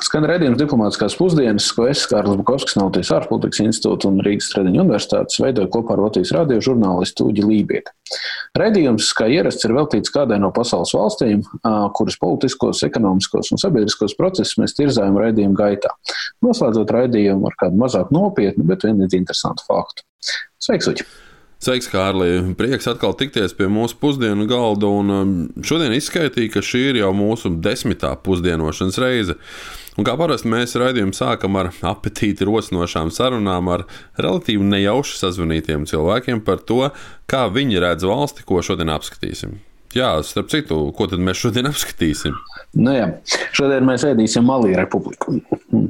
Skan redzējums diplomātiskās pusdienas, ko es, Kārlis Bukovskis, no Latvijas ārpolitikas institūta un Rīgas Stradiņa universitātes veidoju kopā ar Latvijas radio žurnālistu Uģi Lībieti. Redījums, kā ierasts, ir veltīts kādai no pasaules valstīm, kuras politiskos, ekonomiskos un sabiedriskos procesus mēs tirzājam raidījuma gaitā. Noslēdzot raidījumu ar kādu mazāk nopietnu, bet vienlīdz interesantu faktu. Sveiks, Uģi! Sveiks, Kārlī! Prieks atkal tikties pie mūsu pusdienu galda. Un um, šodien izskaitīja, ka šī ir jau mūsu desmitā pusdienošanas reize. Un kā parasti mēs raidījumu sākam ar apetīti rosinošām sarunām ar relatīvi nejauši sazvanītiem cilvēkiem par to, kā viņi redz valsti, ko šodien apskatīsim. Jā, starp citu, ko tad mēs šodien apskatīsim? Nu, jā. Šodien mēs ēdīsim Malī republiku.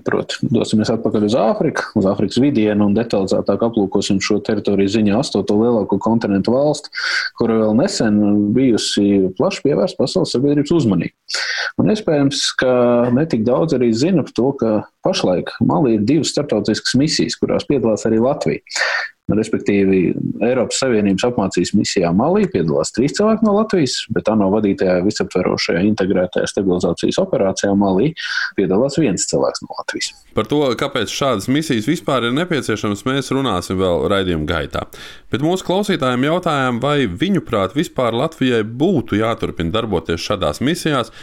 Proti, dosimies atpakaļ uz Āfriku, uz Āfrikas vidienu un detalizētāk aplūkosim šo teritoriju ziņā astoto lielāko kontinentu valsti, kura vēl nesen bijusi plaši pievērsta pasaules sabiedrības uzmanību. Un iespējams, ka netik daudz arī zina par to, ka pašlaik Malī ir divas starptautiskas misijas, kurās piedalās arī Latvija. Respektīvi, Eiropas Savienības apmācības misijā Malī piedalās trīs cilvēki no Latvijas, bet ANO vadītajā visaptverošajā integrētajā stabilizācijas operācijā Malī piedalās viens cilvēks no Latvijas. Par to, kāpēc šādas misijas vispār ir nepieciešamas, mēs runāsim vēl raidījuma gaitā. Bet mūsu klausītājiem jautājām, vai viņuprāt vispār Latvijai būtu jāturpina darboties šādās misijās,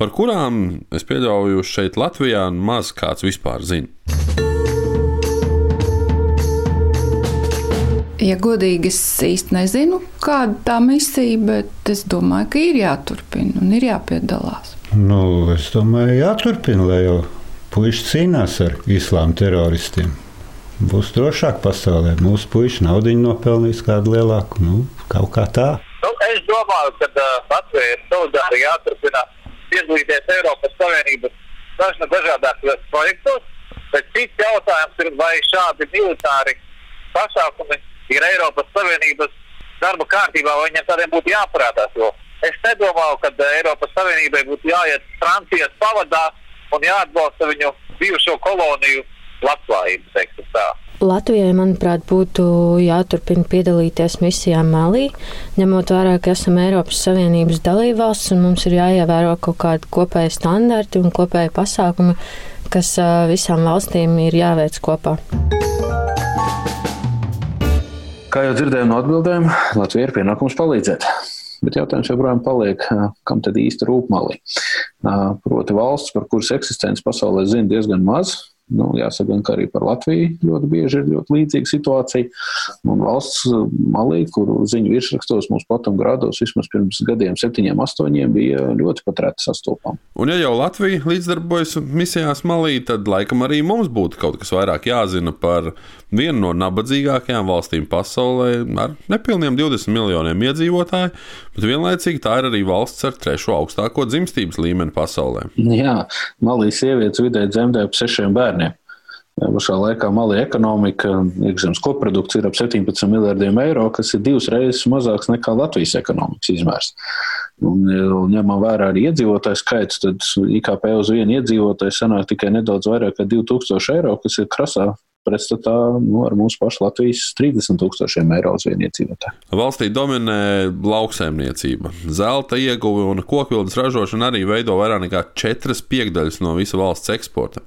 par kurām es pieļauju šeit Latvijā maz kāds vispār zina. Ja godīgi, es īsti nezinu, kāda tā misija, bet es domāju, ka ir jāturpina un ir jāpiedalās. Nu, es domāju, jāturpina, lai jau puiši cīnās ar islāma teroristiem. Būs drošāk pasaulē. Mūsu puiši naudu nopelnīs kādu lielāku, nu, kaut kā tā. Nu, es domāju, ka uh, Latvija ir solidāri jāturpina piedalīties Eiropas Savienības dažna dažādākos projektos, bet cits jautājums ir, vai šādi militāri pasākumi ir Eiropas Savienības darba kārtībā, vai viņiem tādiem būtu jāparādās. Jo es nedomāju, ka Eiropas Savienībai būtu jāiet Francijas pavadā un jāatbalsta viņu bijušo koloniju labklājību. Latvijai, manuprāt, būtu jāturpina piedalīties misijā Malī, ņemot vērā, ka esam Eiropas Savienības dalībvalsts un mums ir jāievēro kaut kādi kopēji standarti un kopēji pasākumi, kas visām valstīm ir jāveic kopā. Kā jau dzirdējām no atbildēm, Latvija ir pienākums palīdzēt. Bet jautājums joprojām paliek, kam tad īsti rūp malī. Proti, valsts, par kuras eksistenci pasaulē zina diezgan maz, Nu, jāsaka, ka arī par Latviju ļoti bieži ir ļoti līdzīga situācija. Un valsts malī, kuru ziņu virsrakstos mums patam grādos vismaz pirms gadiem, septiņiem, astoņiem, bija ļoti patrēta sastopama. Un ja jau Latvija līdzdarbojas misijās malī, tad laikam arī mums būtu kaut kas vairāk jāzina par vienu no nabadzīgākajām valstīm pasaulē ar nepilniem 20 miljoniem iedzīvotāju, bet vienlaicīgi tā ir arī valsts ar trešo augstāko dzimstības līmeni pasaulē. Jā, malī sievietes vidēji dzemdē ap sešiem bērniem. Pašā laikā malī ekonomika, iekšzemes koprodukts ir ap 17 miljardiem eiro, kas ir divas reizes mazāks nekā Latvijas ekonomikas izmērs. Un, un ņemam vērā arī iedzīvotāju skaitu, tad IKP uz vienu iedzīvotāju sanāk tikai nedaudz vairāk kā 2000 eiro, kas ir krasā pretstatā nu, ar mūsu pašu Latvijas 30 tūkstošiem eiro uz vienu iedzīvotāju. Valstī dominē lauksaimniecība. Zelta ieguve un kokvilnas ražošana arī veido vairāk nekā 4 piekdaļas no visa valsts eksporta.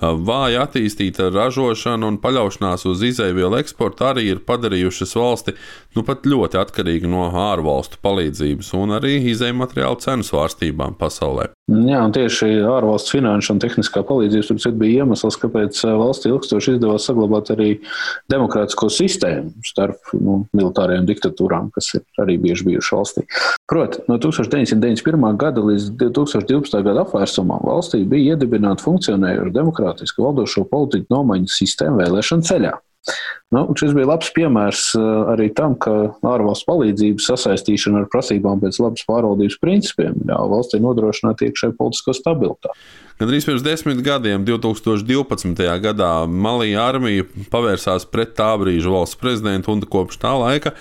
Vāja attīstīta ražošana un paļaušanās uz izēvielu eksportu arī ir padarījušas valsti nu, pat ļoti atkarīgi no ārvalstu palīdzības un arī izēju materiālu cenu svārstībām pasaulē. Jā, un tieši ārvalstu finanšu un tehniskā palīdzības bija iemesls, kāpēc valsts ilgstoši izdevās saglabāt arī demokrātisko sistēmu starp nu, militārajām diktatūrām, kas ir arī bieži bijušas valstī. Proti, no 1991. gada līdz 2012. gada apvērsumam valstī bija iedibināta funkcionējoša demokrātiska valdošo politiku nomaiņas sistēma vēlēšana ceļā. Nu, šis bija labs piemērs eh, arī tam, ka ārvalstu palīdzības sasaistīšana ar prasībām pēc labas pārvaldības principiem ļāva valstī nodrošināt iekšēju politisko stabilitāti. Gan arī pirms desmit gadiem, 2012. gadā, Malija armija pavērsās pret tā brīža valsts prezidentu, un kopš tā laika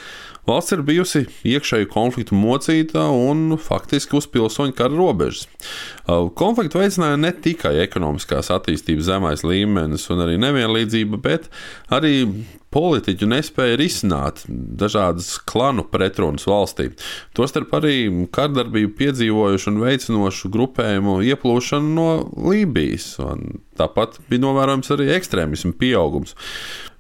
Valsts ir bijusi iekšēju konfliktu mocīta un faktiski uz pilsoņu kara robežas. Konfliktu veicināja ne tikai ekonomiskās attīstības zemais līmenis un arī nevienlīdzība, bet arī politiķu nespēja risināt dažādas klanu pretrunas valstī. Tostarp arī kardarbību piedzīvojušu un veicinošu grupējumu ieplūšanu no Lībijas. Tāpat bija novērojams arī ekstrēmismu pieaugums.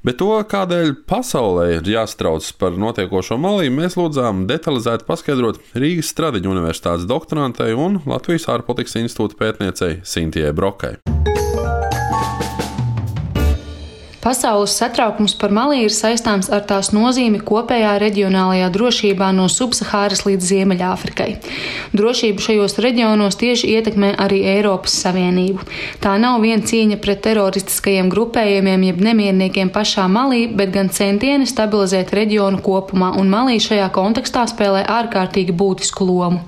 Bet to, kādēļ pasaulē ir jāstrauc par notiekošo malī, mēs lūdzām detalizēti paskaidrot Rīgas Stradiņu Universitātes doktorantei un Latvijas ārpolitikas institūta pētniecei Sintijai Brokai. Pasaules satraukums par Malī ir saistāms ar tās nozīmi kopējā reģionālajā drošībā no Subsahāras līdz Ziemeļāfrikai. Drošību šajos reģionos tieši ietekmē arī Eiropas Savienību. Tā nav vien cīņa pret teroristiskajiem grupējumiem jeb nemierniekiem pašā Malī, bet gan centieni stabilizēt reģionu kopumā, un Malī šajā kontekstā spēlē ārkārtīgi būtisku lomu.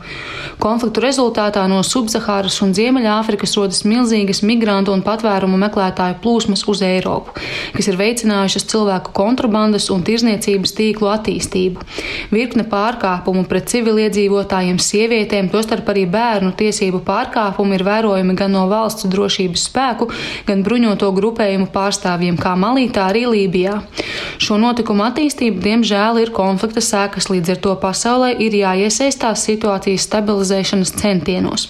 Konfliktu rezultātā no Subsahāras un Ziemeļāfrikas rodas milzīgas migrantu un patvērumu meklētāju plūsmas uz Eiropu kas ir veicinājušas cilvēku kontrabandas un tirzniecības tīklu attīstību. Virkne pārkāpumu pret civiliedzīvotājiem, sievietēm, tostarp arī bērnu tiesību pārkāpumi ir vērojami gan no valsts drošības spēku, gan bruņoto grupējumu pārstāvjiem, kā Malī, tā arī Lībijā. Šo notikumu attīstība, diemžēl, ir konflikta sēkas, līdz ar to pasaulē ir jāiesaistās situācijas stabilizēšanas centienos.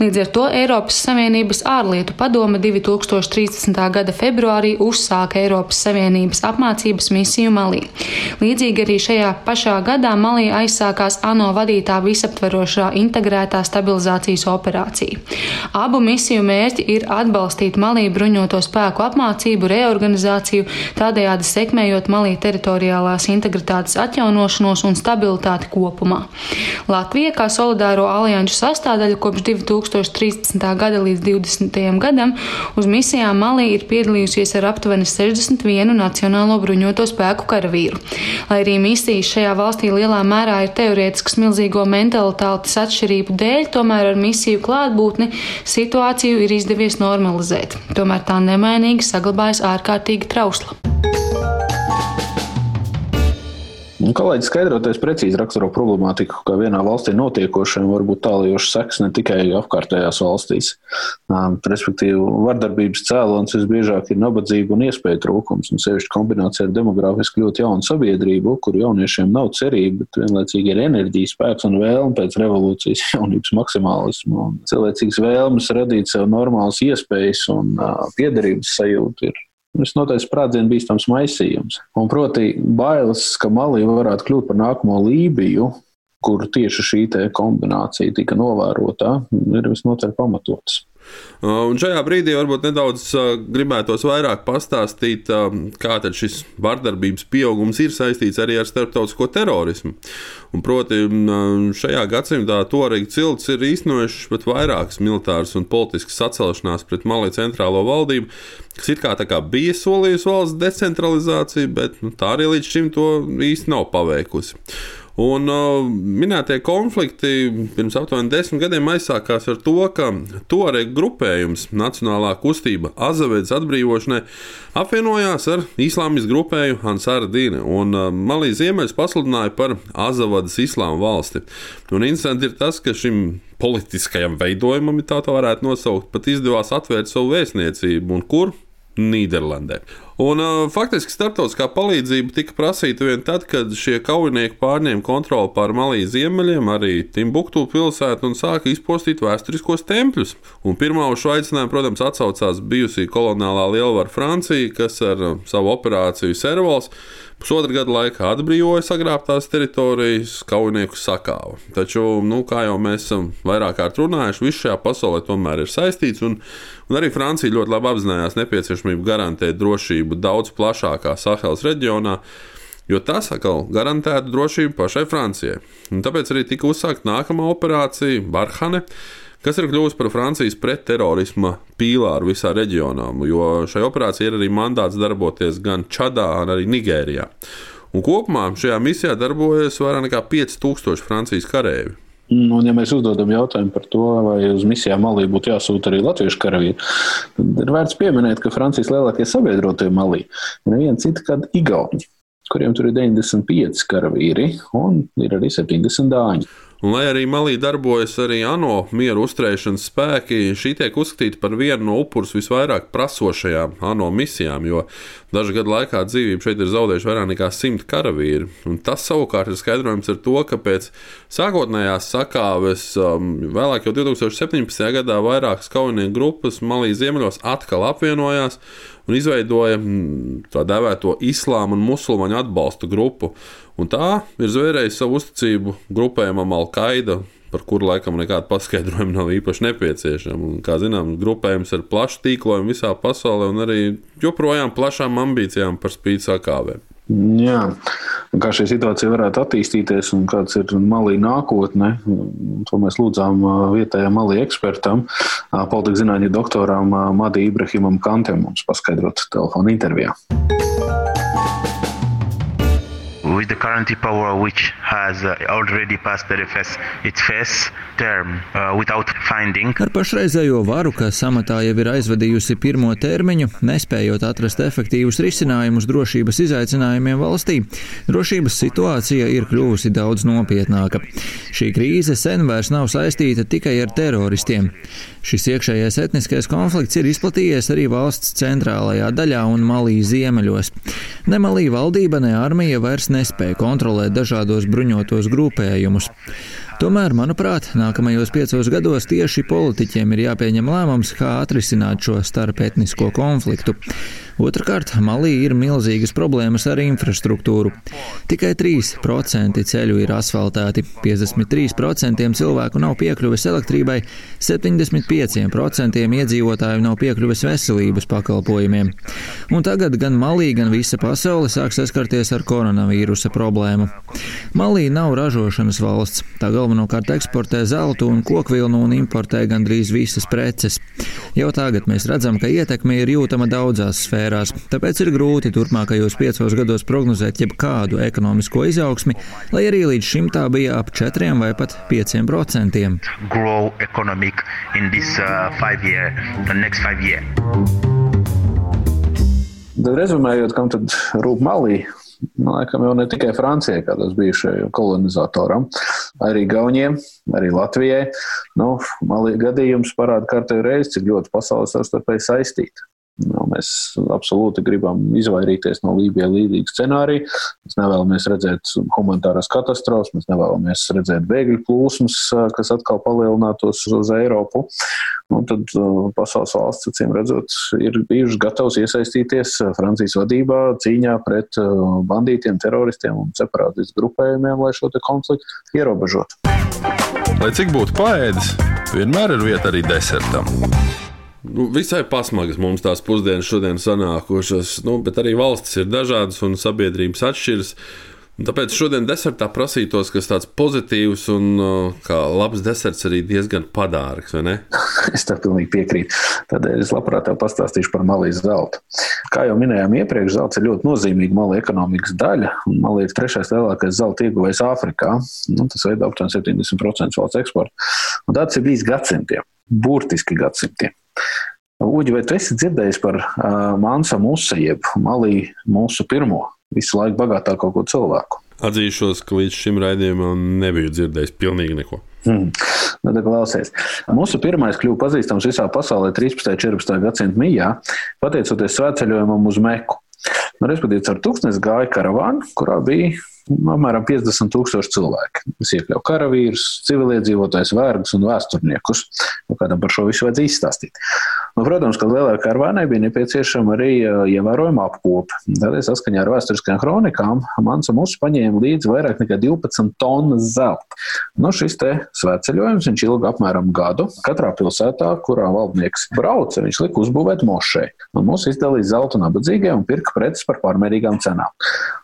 Līdz ar to Eiropas Savienības ārlietu padome 2013. gada februārī uzsāka tālāk Eiropas Savienības apmācības misiju Malī. Līdzīgi arī šajā pašā gadā Malī aizsākās ANO vadītā visaptverošā integrētā stabilizācijas operācija. Abu misiju mērķi ir atbalstīt Malī bruņoto spēku apmācību, reorganizāciju, tādējādi sekmējot Malī teritoriālās integritātes atjaunošanos un stabilitāti kopumā. Latvija, kā solidāro alianšu sastāvdaļa kopš 2013. gada līdz 2020. gadam, uz misijām Malī ir piedalījusies ar aptuveni 61 Nacionālo bruņoto spēku karavīru. Lai arī misijas šajā valstī lielā mērā ir teorētiskas milzīgo mentalitātes atšķirību dēļ, tomēr ar misiju klātbūtni situāciju ir izdevies normalizēt. Tomēr tā nemainīgi saglabājas ārkārtīgi trausla. Kolēģis skaidroties precīzi raksturo problemātiku, ka vienā valstī notiekošiem var būt tālajošs seks ne tikai apkārtējās valstīs. Um, respektīvi, vardarbības cēlonis visbiežāk ir nabadzība un iespēju trūkums, un sevišķi kombinācija ar demogrāfiski ļoti jaunu sabiedrību, kur jauniešiem nav cerība, bet vienlaicīgi ir enerģija, spēks un vēlme pēc revolūcijas jaunības maksimālismu. Cilvēcīgas vēlmes radīt sev normālas iespējas un uh, piederības sajūtu ir Visnotaļ sprādzienu bīstams maisījums. Un proti, bailes, ka Malī varētu kļūt par nākamo Lībiju, kur tieši šī kombinācija tika novērota, ir visnotaļ pamatotas. Uh, un šajā brīdī varbūt nedaudz uh, gribētos vairāk pastāstīt, uh, kā šis vardarbības pieaugums ir saistīts arī ar starptautisko terorismu. Un proti, šajā gadsimtā Torija cilts ir īstenojušas pat vairākas militāras un politiskas sacelšanās pret Malī centrālo valdību, kas it kā, kā bija solījusi valsts decentralizāciju, bet nu, tā arī līdz šim to īsti nav paveikusi. Un uh, minētie konflikti pirms aptuveni desmit gadiem aizsākās ar to, ka Tuareg grupējums Nacionālā kustība Azavedes atbrīvošanai apvienojās ar islāmisku grupēju Ansāra Dīna, un uh, Malī Ziemeļs pasludināja par Azavadas islāma valsti. Un interesanti ir tas, ka šim politiskajam veidojumam, ja tā varētu nosaukt, pat izdevās atvērt savu vēstniecību, un kur Nīderlandē. Un, uh, faktiski starptautiskā palīdzība tika prasīta vien tad, kad šie kaujinieki pārņēma kontroli pār Malijas ziemeļiem, arī Timbuktu pilsētu un sāka izpostīt vēsturiskos tempļus. Un pirmā uz šo aicinājumu, protams, atsaucās bijusī koloniālā lielvara Francija, kas ar uh, savu operāciju Servals Pusotra gada laikā atbrīvoja sagrābtās teritorijas, kaujinieku sakāva. Taču, nu, kā jau mēs esam vairāk kārt runājuši, viss šajā pasaulē tomēr ir saistīts, un, un arī Francija ļoti labi apzinājās nepieciešamību garantēt drošību daudz plašākā Sahels reģionā. Jo tas atkal garantētu drošību pašai Francijai. Un tāpēc arī tika uzsākta nākamā operācija Barhane, kas ir kļuvusi par Francijas pretterorisma pīlāru visā reģionā, jo šai operācijai ir arī mandāts darboties gan Čadā, gan arī Nigērijā. Un kopumā šajā misijā darbojas vairāk nekā 5000 Francijas kareivi. Un, ja mēs uzdodam jautājumu par to, vai uz misijām Malī būtu jāsūta arī latviešu karavīri, tad ir vērts pieminēt, ka Francijas lielākie sabiedrotie Malī ir neviena cita kā Igauni, kuriem tur ir 95 karavīri un ir arī 70 dāņi. Un, lai arī Malī darbojas arī ANO mieru uzturēšanas spēki, šī tiek uzskatīta par vienu no upurus visvairāk prasošajām ANO misijām, jo dažu gadu laikā dzīvību šeit ir zaudējuši vairāk nekā simt karavīri. Un tas savukārt ir skaidrojums ar to, ka pēc sākotnējās sakāves um, vēlāk jau 2017. gadā vairākas kaujinieku grupas Malī ziemeļos atkal apvienojās un izveidoja mm, tā dēvēto islāma un musulmaņu atbalstu grupu. Un tā ir zvērējusi savu uzticību grupējumam Al-Qaida, par kuru laikam nekāda paskaidrojuma nav īpaši nepieciešama. Un, kā zinām, grupējums ar plašu tīklojumu visā pasaulē un arī joprojām plašām ambīcijām par spīti sakāvēm. Jā, kā šī situācija varētu attīstīties un kāds ir malī nākotne, to mēs lūdzām vietējām malī ekspertam, politikas zinātņu doktoram Madī Ibrahimam Kantem mums paskaidrot telefonu intervijā. With the current power which has uh, already passed the first, its first term uh, without finding. Ar pašreizējo varu, kas amatā jau ir aizvadījusi pirmo termiņu, nespējot atrast efektīvus risinājumus drošības izaicinājumiem valstī, drošības situācija ir kļuvusi daudz nopietnāka. Šī krīze sen vairs nav saistīta tikai ar teroristiem. Šis iekšējais etniskais konflikts ir izplatījies arī valsts centrālajā daļā un Malī ziemeļos. Ne Malī valdība, ne armija vairs nespēja kontrolēt dažādos bruņotos grupējumus. Tomēr, manuprāt, nākamajos piecos gados tieši politiķiem ir jāpieņem lēmums, kā atrisināt šo starpetnisko konfliktu. Otrakārt, Malī ir milzīgas problēmas ar infrastruktūru. Tikai 3% ceļu ir asfaltēti, 53% cilvēku nav piekļuves elektrībai, 75% iedzīvotāju nav piekļuves veselības pakalpojumiem. Un tagad gan Malī, gan visa pasaule sāk saskarties ar koronavīrusa problēmu. Malī nav ražošanas valsts. Tā galvenokārt eksportē zeltu un kokvilnu un importē gandrīz visas preces. Jau tagad mēs redzam, ka ietekme ir jūtama daudzās sfērās sfērās, tāpēc ir grūti turpmākajos piecos gados prognozēt jebkādu ekonomisko izaugsmi, lai arī līdz šim tā bija ap 4 vai pat 5 procentiem. Tad rezumējot, kam tad rūp malī, Nu, laikam jau ne tikai Francijai, kā tas bijušajam kolonizatoram, arī Gauniem, arī Latvijai. Nu, gadījums parāda kārtējo reizi, cik ļoti pasaule savstarpēji saistīta. Nu, mēs absolūti gribam izvairīties no Lībijai līdzīga scenārija. Mēs nevēlamies redzēt humanitāras katastrofas, mēs nevēlamies redzēt bēgļu plūsmas, kas atkal palielinātos uz Eiropu. Un tad pasaules valsts, acīm redzot, ir bijušas gatavas iesaistīties Francijas vadībā cīņā pret bandītiem, teroristiem un separātistu grupējumiem, lai šo konfliktu ierobežotu. Lai cik būtu paēdis, vienmēr ir vieta arī desertam. Nu, visai pasmagas mums tās pusdienas šodien sanākušas, nu, bet arī valstis ir dažādas un sabiedrības atšķiras. Tāpēc šodien desertā prasītos, kas tāds pozitīvs un kā labs deserts arī diezgan padārgs, vai ne? Es tam pilnīgi piekrītu. Tādēļ es labprāt tev pastāstīšu par malijas zeltu. Kā jau minējām iepriekš, zelts ir ļoti nozīmīga malija ekonomikas daļa. Malija ir trešais lielākais zelta ieguvējs Āfrikā. Nu, tas veido aptuveni 70% valsts eksporta. Un tāds ir bijis gadsimtiem, burtiski gadsimtiem. Uģi, vai tu esi dzirdējis par uh, Mansa Musa, jeb Malī mūsu pirmo visu laiku bagātāko cilvēku? Atzīšos, ka līdz šim raidījumam nebiju dzirdējis pilnīgi neko. Hmm. Nu, klausies. Mūsu pirmais kļuva pazīstams visā pasaulē 13. un 14. gadsimta mijā, pateicoties svētceļojumam uz Meku. Nu, respektīvi, ar tūkstnes gāja karavāna, kurā bija apmēram 50 tūkstoši cilvēki. Tas iekļauj karavīrus, civiliedzīvotājus, vergus un vēsturniekus. Nu, kādam par šo visu vajadzēja izstāstīt. Nu, protams, ka lielākai karavānai bija nepieciešama arī ievērojama apkope. Tādēļ saskaņā ar vēsturiskajām kronikām Mansa mūsu paņēma līdzi vairāk nekā 12 tonnas zelta. Nu, šis te svētceļojums ilga apmēram gadu. Katrā pilsētā, kurā valdnieks brauca, viņš lika uzbūvēt mošai. Mūsu izdalīja zeltu nabadzīgiem un pirka preces par pārmērīgām cenām.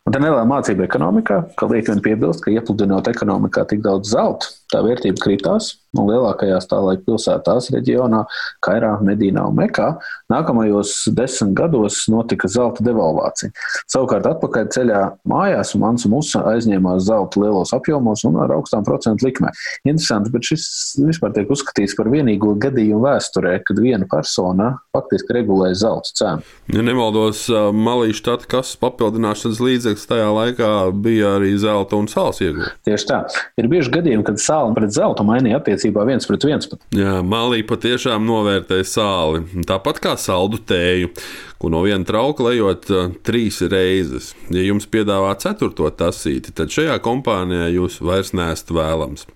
Un tā neliela mācība ekonomikā, ka liek vien piebilst, ka iepludinot ekonomikā tik daudz zelta, tā vērtība kritās. Un lielākajās tā laika pilsētās, reģionā, Kairā, Medīnā un Mekā, nākamajos desmit gados notika zelta devalvācija. Savukārt, atpakaļ ceļā mājās Mans Musa aizņēmās zelta lielos apjomos un ar augstām procentu likmēm. Interesanti, bet šis vispār tiek uzskatīts par vienīgo gadījumu vēsturē, kad viena persona faktiski regulēja zelta cenu. Ja nemaldos, Malīša štata kases papildināšanas līdzeklis tajā laikā bija arī zelta un sāls iegūta. Tieši tā. Ir bieži gadījumi, kad sāls sāli pret zeltu mainīja attiecībā viens pret viens. Pat. Jā, Malī patiešām novērtēja sāli. Tāpat kā saldu tēju, ko no viena trauka lejot uh, trīs reizes. Ja jums piedāvā ceturto tasīti, tad šajā kompānijā jūs vairs neesat vēlams.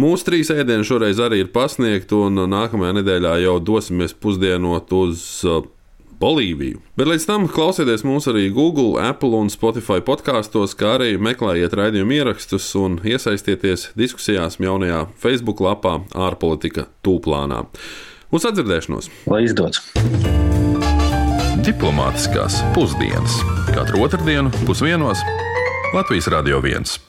Mūsu trīs ēdieni šoreiz arī ir pasniegti, un nākamajā nedēļā jau dosimies pusdienot uz uh, Bolīviju. Bet līdz tam klausieties mūs arī Google, Apple un Spotify podkāstos, kā arī meklējiet raidījumu ierakstus un iesaistieties diskusijās jaunajā Facebook lapā ārpolitika tūplānā. Uz atdzirdēšanos! Lai izdodas! Diplomātiskās pusdienas katru otrdienu pusdienos Latvijas Radio 1.